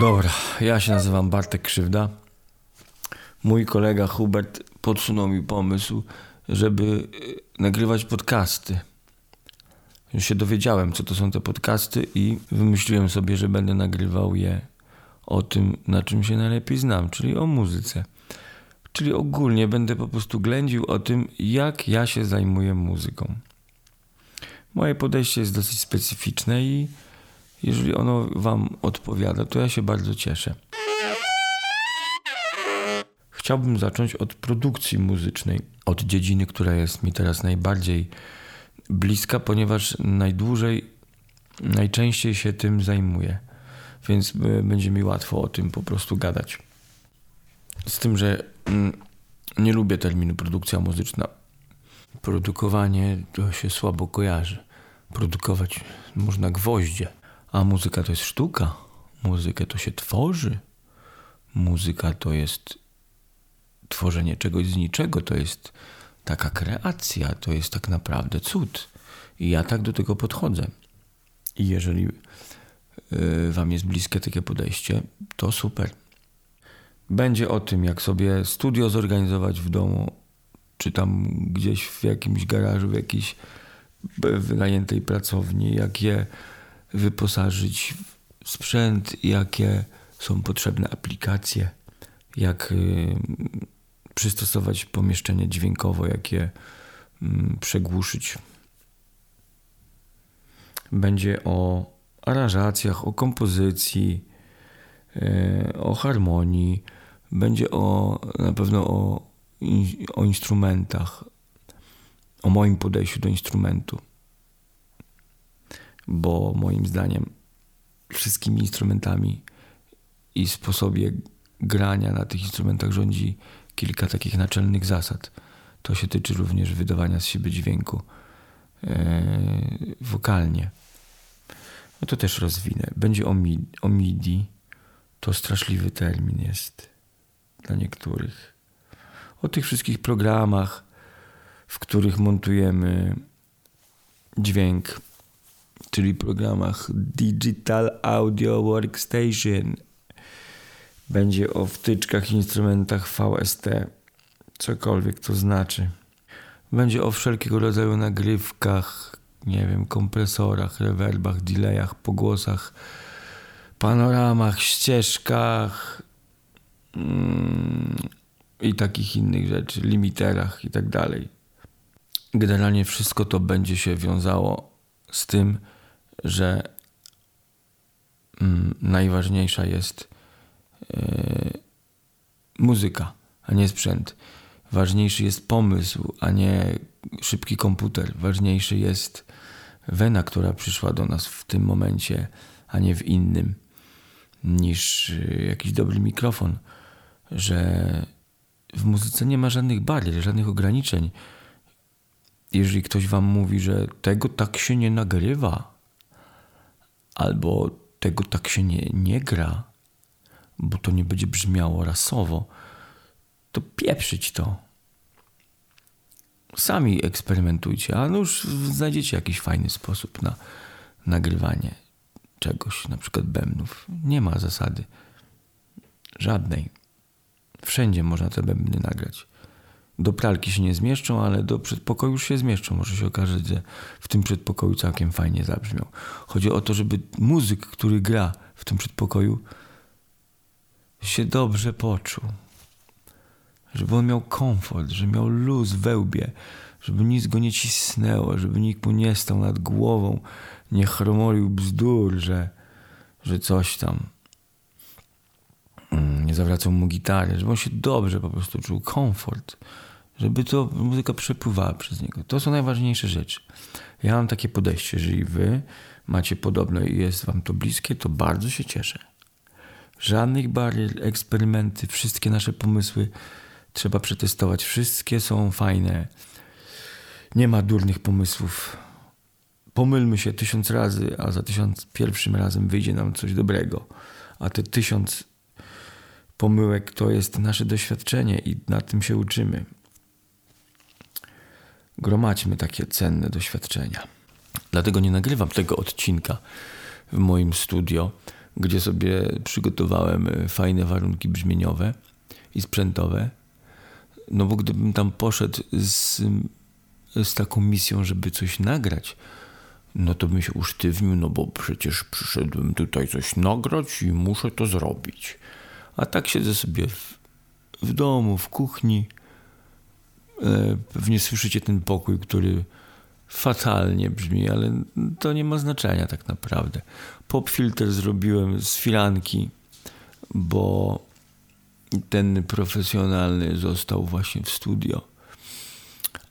Dobra, ja się nazywam Bartek Krzywda. Mój kolega Hubert podsunął mi pomysł, żeby y, nagrywać podcasty. Już się dowiedziałem, co to są te podcasty i wymyśliłem sobie, że będę nagrywał je o tym, na czym się najlepiej znam, czyli o muzyce. Czyli ogólnie będę po prostu ględził o tym, jak ja się zajmuję muzyką. Moje podejście jest dosyć specyficzne i jeżeli ono Wam odpowiada, to ja się bardzo cieszę. Chciałbym zacząć od produkcji muzycznej, od dziedziny, która jest mi teraz najbardziej bliska, ponieważ najdłużej, najczęściej się tym zajmuję, więc e, będzie mi łatwo o tym po prostu gadać. Z tym, że mm, nie lubię terminu produkcja muzyczna. Produkowanie to się słabo kojarzy. Produkować można gwoździe. A muzyka to jest sztuka. Muzykę to się tworzy. Muzyka to jest tworzenie czegoś z niczego. To jest taka kreacja. To jest tak naprawdę cud. I ja tak do tego podchodzę. I jeżeli y, Wam jest bliskie takie podejście, to super. Będzie o tym, jak sobie studio zorganizować w domu, czy tam gdzieś w jakimś garażu, w jakiejś wynajętej pracowni, jak je wyposażyć w sprzęt, jakie są potrzebne aplikacje, jak y, przystosować pomieszczenie dźwiękowo, jak je mm, przegłuszyć. Będzie o aranżacjach, o kompozycji, y, o harmonii, będzie o na pewno o, o instrumentach, o moim podejściu do instrumentu bo moim zdaniem wszystkimi instrumentami i sposobie grania na tych instrumentach rządzi kilka takich naczelnych zasad. To się tyczy również wydawania z siebie dźwięku yy, wokalnie. No to też rozwinę. Będzie o, mi, o MIDI. To straszliwy termin jest dla niektórych. O tych wszystkich programach, w których montujemy dźwięk czyli programach Digital Audio Workstation. Będzie o wtyczkach, instrumentach VST, cokolwiek to znaczy. Będzie o wszelkiego rodzaju nagrywkach, nie wiem, kompresorach, rewerbach, delayach, pogłosach, panoramach, ścieżkach mm, i takich innych rzeczy, limiterach i tak dalej. Generalnie wszystko to będzie się wiązało z tym, że mm, najważniejsza jest yy, muzyka, a nie sprzęt. Ważniejszy jest pomysł, a nie szybki komputer. Ważniejszy jest wena, która przyszła do nas w tym momencie, a nie w innym, niż e, jakiś dobry mikrofon. Że w muzyce nie ma żadnych barier, żadnych ograniczeń. Jeżeli ktoś wam mówi, że tego tak się nie nagrywa, albo tego tak się nie, nie gra, bo to nie będzie brzmiało rasowo, to pieprzyć to. Sami eksperymentujcie, a no już znajdziecie jakiś fajny sposób na nagrywanie czegoś, na przykład bębnów. Nie ma zasady żadnej. Wszędzie można te bębny nagrać do pralki się nie zmieszczą, ale do przedpokoju już się zmieszczą. Może się okazać, że w tym przedpokoju całkiem fajnie zabrzmią. Chodzi o to, żeby muzyk, który gra w tym przedpokoju, się dobrze poczuł. Żeby on miał komfort, żeby miał luz we łbie, żeby nic go nie cisnęło, żeby nikt mu nie stał nad głową, nie chromolił bzdur, że, że coś tam nie zawracał mu gitary, żeby on się dobrze po prostu czuł, komfort żeby to muzyka przepływała przez niego. To są najważniejsze rzeczy. Ja mam takie podejście, jeżeli wy macie podobne i jest wam to bliskie, to bardzo się cieszę. Żadnych barier, eksperymenty, wszystkie nasze pomysły trzeba przetestować. Wszystkie są fajne. Nie ma durnych pomysłów. Pomylmy się tysiąc razy, a za tysiąc pierwszym razem wyjdzie nam coś dobrego. A te tysiąc pomyłek to jest nasze doświadczenie i na tym się uczymy gromadźmy takie cenne doświadczenia. Dlatego nie nagrywam tego odcinka w moim studio, gdzie sobie przygotowałem e, fajne warunki brzmieniowe i sprzętowe. No bo gdybym tam poszedł z, z taką misją, żeby coś nagrać, no to bym się usztywnił, no bo przecież przyszedłem tutaj coś nagrać i muszę to zrobić. A tak siedzę sobie w, w domu, w kuchni. E, pewnie słyszycie ten pokój, który fatalnie brzmi, ale to nie ma znaczenia tak naprawdę. Pop filter zrobiłem z filanki, bo ten profesjonalny został właśnie w studio.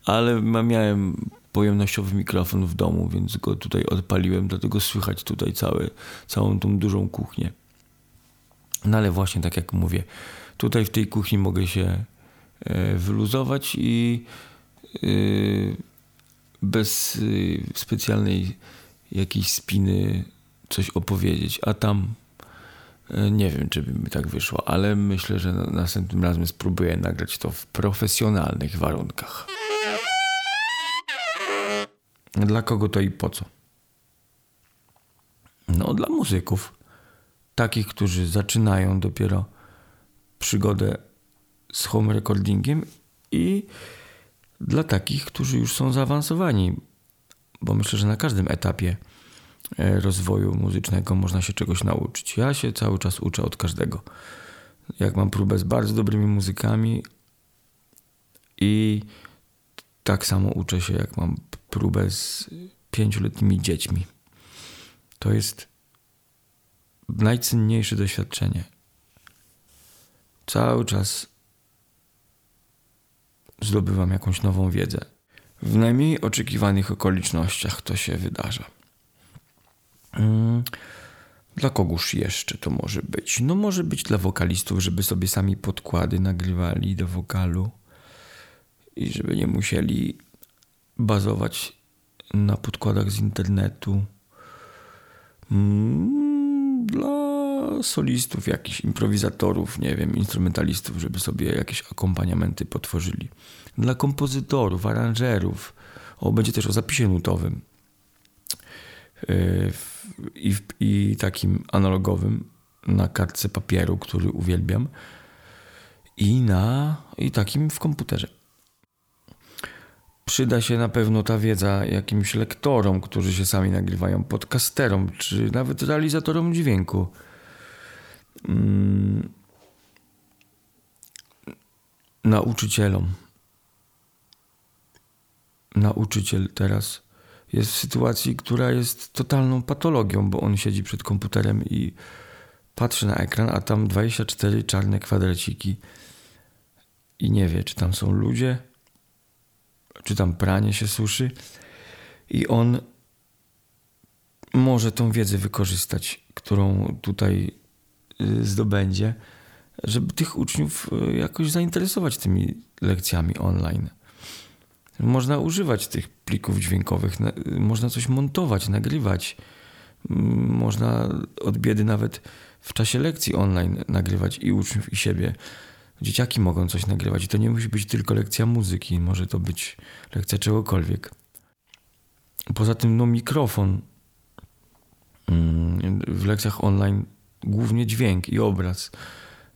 Ale miałem pojemnościowy mikrofon w domu, więc go tutaj odpaliłem, dlatego słychać tutaj cały, całą tą dużą kuchnię. No ale właśnie tak jak mówię, tutaj w tej kuchni mogę się e, wyluzować i e, bez e, specjalnej jakiejś spiny coś opowiedzieć, a tam nie wiem, czy by mi tak wyszło, ale myślę, że następnym razem spróbuję nagrać to w profesjonalnych warunkach. Dla kogo to i po co? No, dla muzyków. Takich, którzy zaczynają dopiero przygodę z home recordingiem i dla takich, którzy już są zaawansowani, bo myślę, że na każdym etapie e, rozwoju muzycznego można się czegoś nauczyć. Ja się cały czas uczę od każdego. Jak mam próbę z bardzo dobrymi muzykami i tak samo uczę się, jak mam próbę z pięcioletnimi dziećmi. To jest najcenniejsze doświadczenie. Cały czas zdobywam jakąś nową wiedzę. W najmniej oczekiwanych okolicznościach to się wydarza. Hmm. Dla kogóż jeszcze to może być? No może być dla wokalistów, żeby sobie sami podkłady nagrywali do wokalu i żeby nie musieli bazować na podkładach z internetu. Dla solistów, jakichś improwizatorów, nie wiem, instrumentalistów, żeby sobie jakieś akompaniamenty potworzyli. Dla kompozytorów, aranżerów. O, będzie też o zapisie nutowym. Yy, I, I takim analogowym na kartce papieru, który uwielbiam. I na i takim w komputerze. Przyda się na pewno ta wiedza jakimś lektorom, którzy się sami nagrywają, podcasterom, czy nawet realizatorom dźwięku. Mm. Nauczycielom. Nauczyciel teraz jest w sytuacji, która jest totalną patologią, bo on siedzi przed komputerem i patrzy na ekran, a tam 24 czarne kwadraciki i nie wie, czy tam są ludzie, czy tam pranie się suszy i on może tą wiedzę wykorzystać, którą tutaj y, zdobędzie, żeby tych uczniów y, jakoś zainteresować tymi lekcjami online. Można używać tych plików dźwiękowych, można coś montować, nagrywać. Można od biedy nawet w czasie lekcji online nagrywać i uczniów, i siebie dzieciaki mogą coś nagrywać. I to nie musi być tylko lekcja muzyki, może to być lekcja czegokolwiek. Poza tym, no, mikrofon mm, w lekcjach online głównie dźwięk i obraz.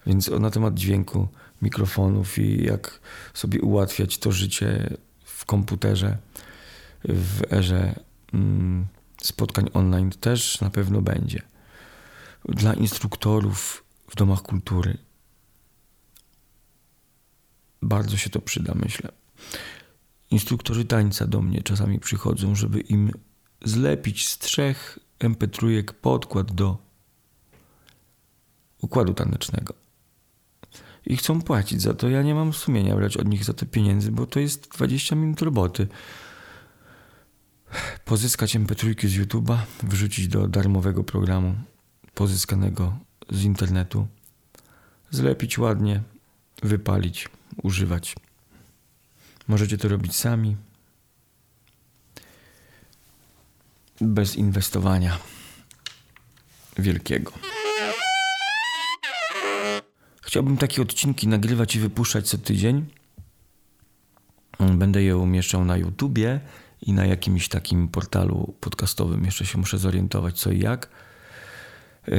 Więc na temat dźwięku, mikrofonów i jak sobie ułatwiać to życie w komputerze, w erze mm, spotkań online też na pewno będzie. Dla instruktorów w domach kultury bardzo się to przyda, myślę. Instruktorzy tańca do mnie czasami przychodzą, żeby im zlepić z trzech mp3 podkład do układu tanecznego. I chcą płacić za to. Ja nie mam sumienia brać od nich za te pieniędzy, bo to jest 20 minut roboty. Pozyskać mp3 z YouTube'a, wrzucić do darmowego programu pozyskanego z internetu, zlepić ładnie, wypalić używać. Możecie to robić sami, bez inwestowania wielkiego. Chciałbym takie odcinki nagrywać i wypuszczać co tydzień. Będę je umieszczał na YouTubie i na jakimś takim portalu podcastowym. Jeszcze się muszę zorientować co i jak.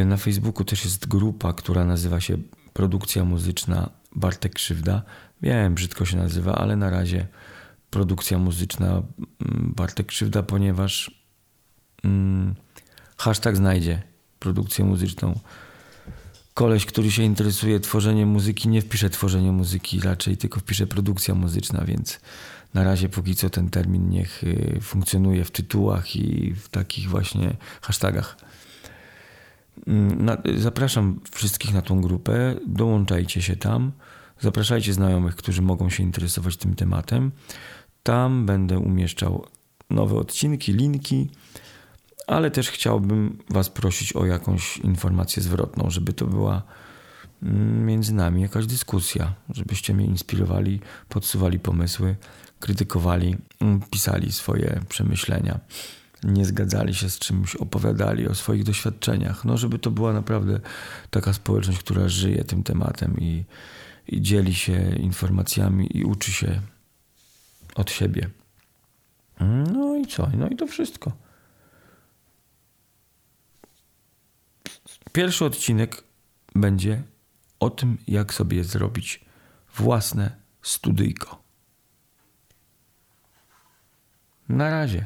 Na Facebooku też jest grupa, która nazywa się Produkcja Muzyczna Bartek Krzywda. Wiem, brzydko się nazywa, ale na razie Produkcja Muzyczna mm, Bartek Krzywda, ponieważ mm, hashtag znajdzie produkcję muzyczną. Koleś, który się interesuje tworzeniem muzyki, nie wpisze tworzenie muzyki, raczej tylko wpisze produkcja muzyczna, więc na razie póki co ten termin niech y, funkcjonuje w tytułach i w takich właśnie hashtagach. Mm, zapraszam wszystkich na tą grupę, dołączajcie się tam, zapraszajcie znajomych, którzy mogą się interesować tym tematem. Tam będę umieszczał nowe odcinki, linki, ale też chciałbym Was prosić o jakąś informację zwrotną, żeby to była mm, między nami jakaś dyskusja, żebyście mnie inspirowali, podsuwali pomysły, krytykowali, mm, pisali swoje przemyślenia, nie zgadzali się z czymś, opowiadali o swoich doświadczeniach. No, żeby to była naprawdę taka społeczność, która żyje tym tematem i, i dzieli się informacjami i uczy się od siebie. No i co? No i to wszystko. Pierwszy odcinek będzie o tym, jak sobie zrobić własne studyjko. Na razie.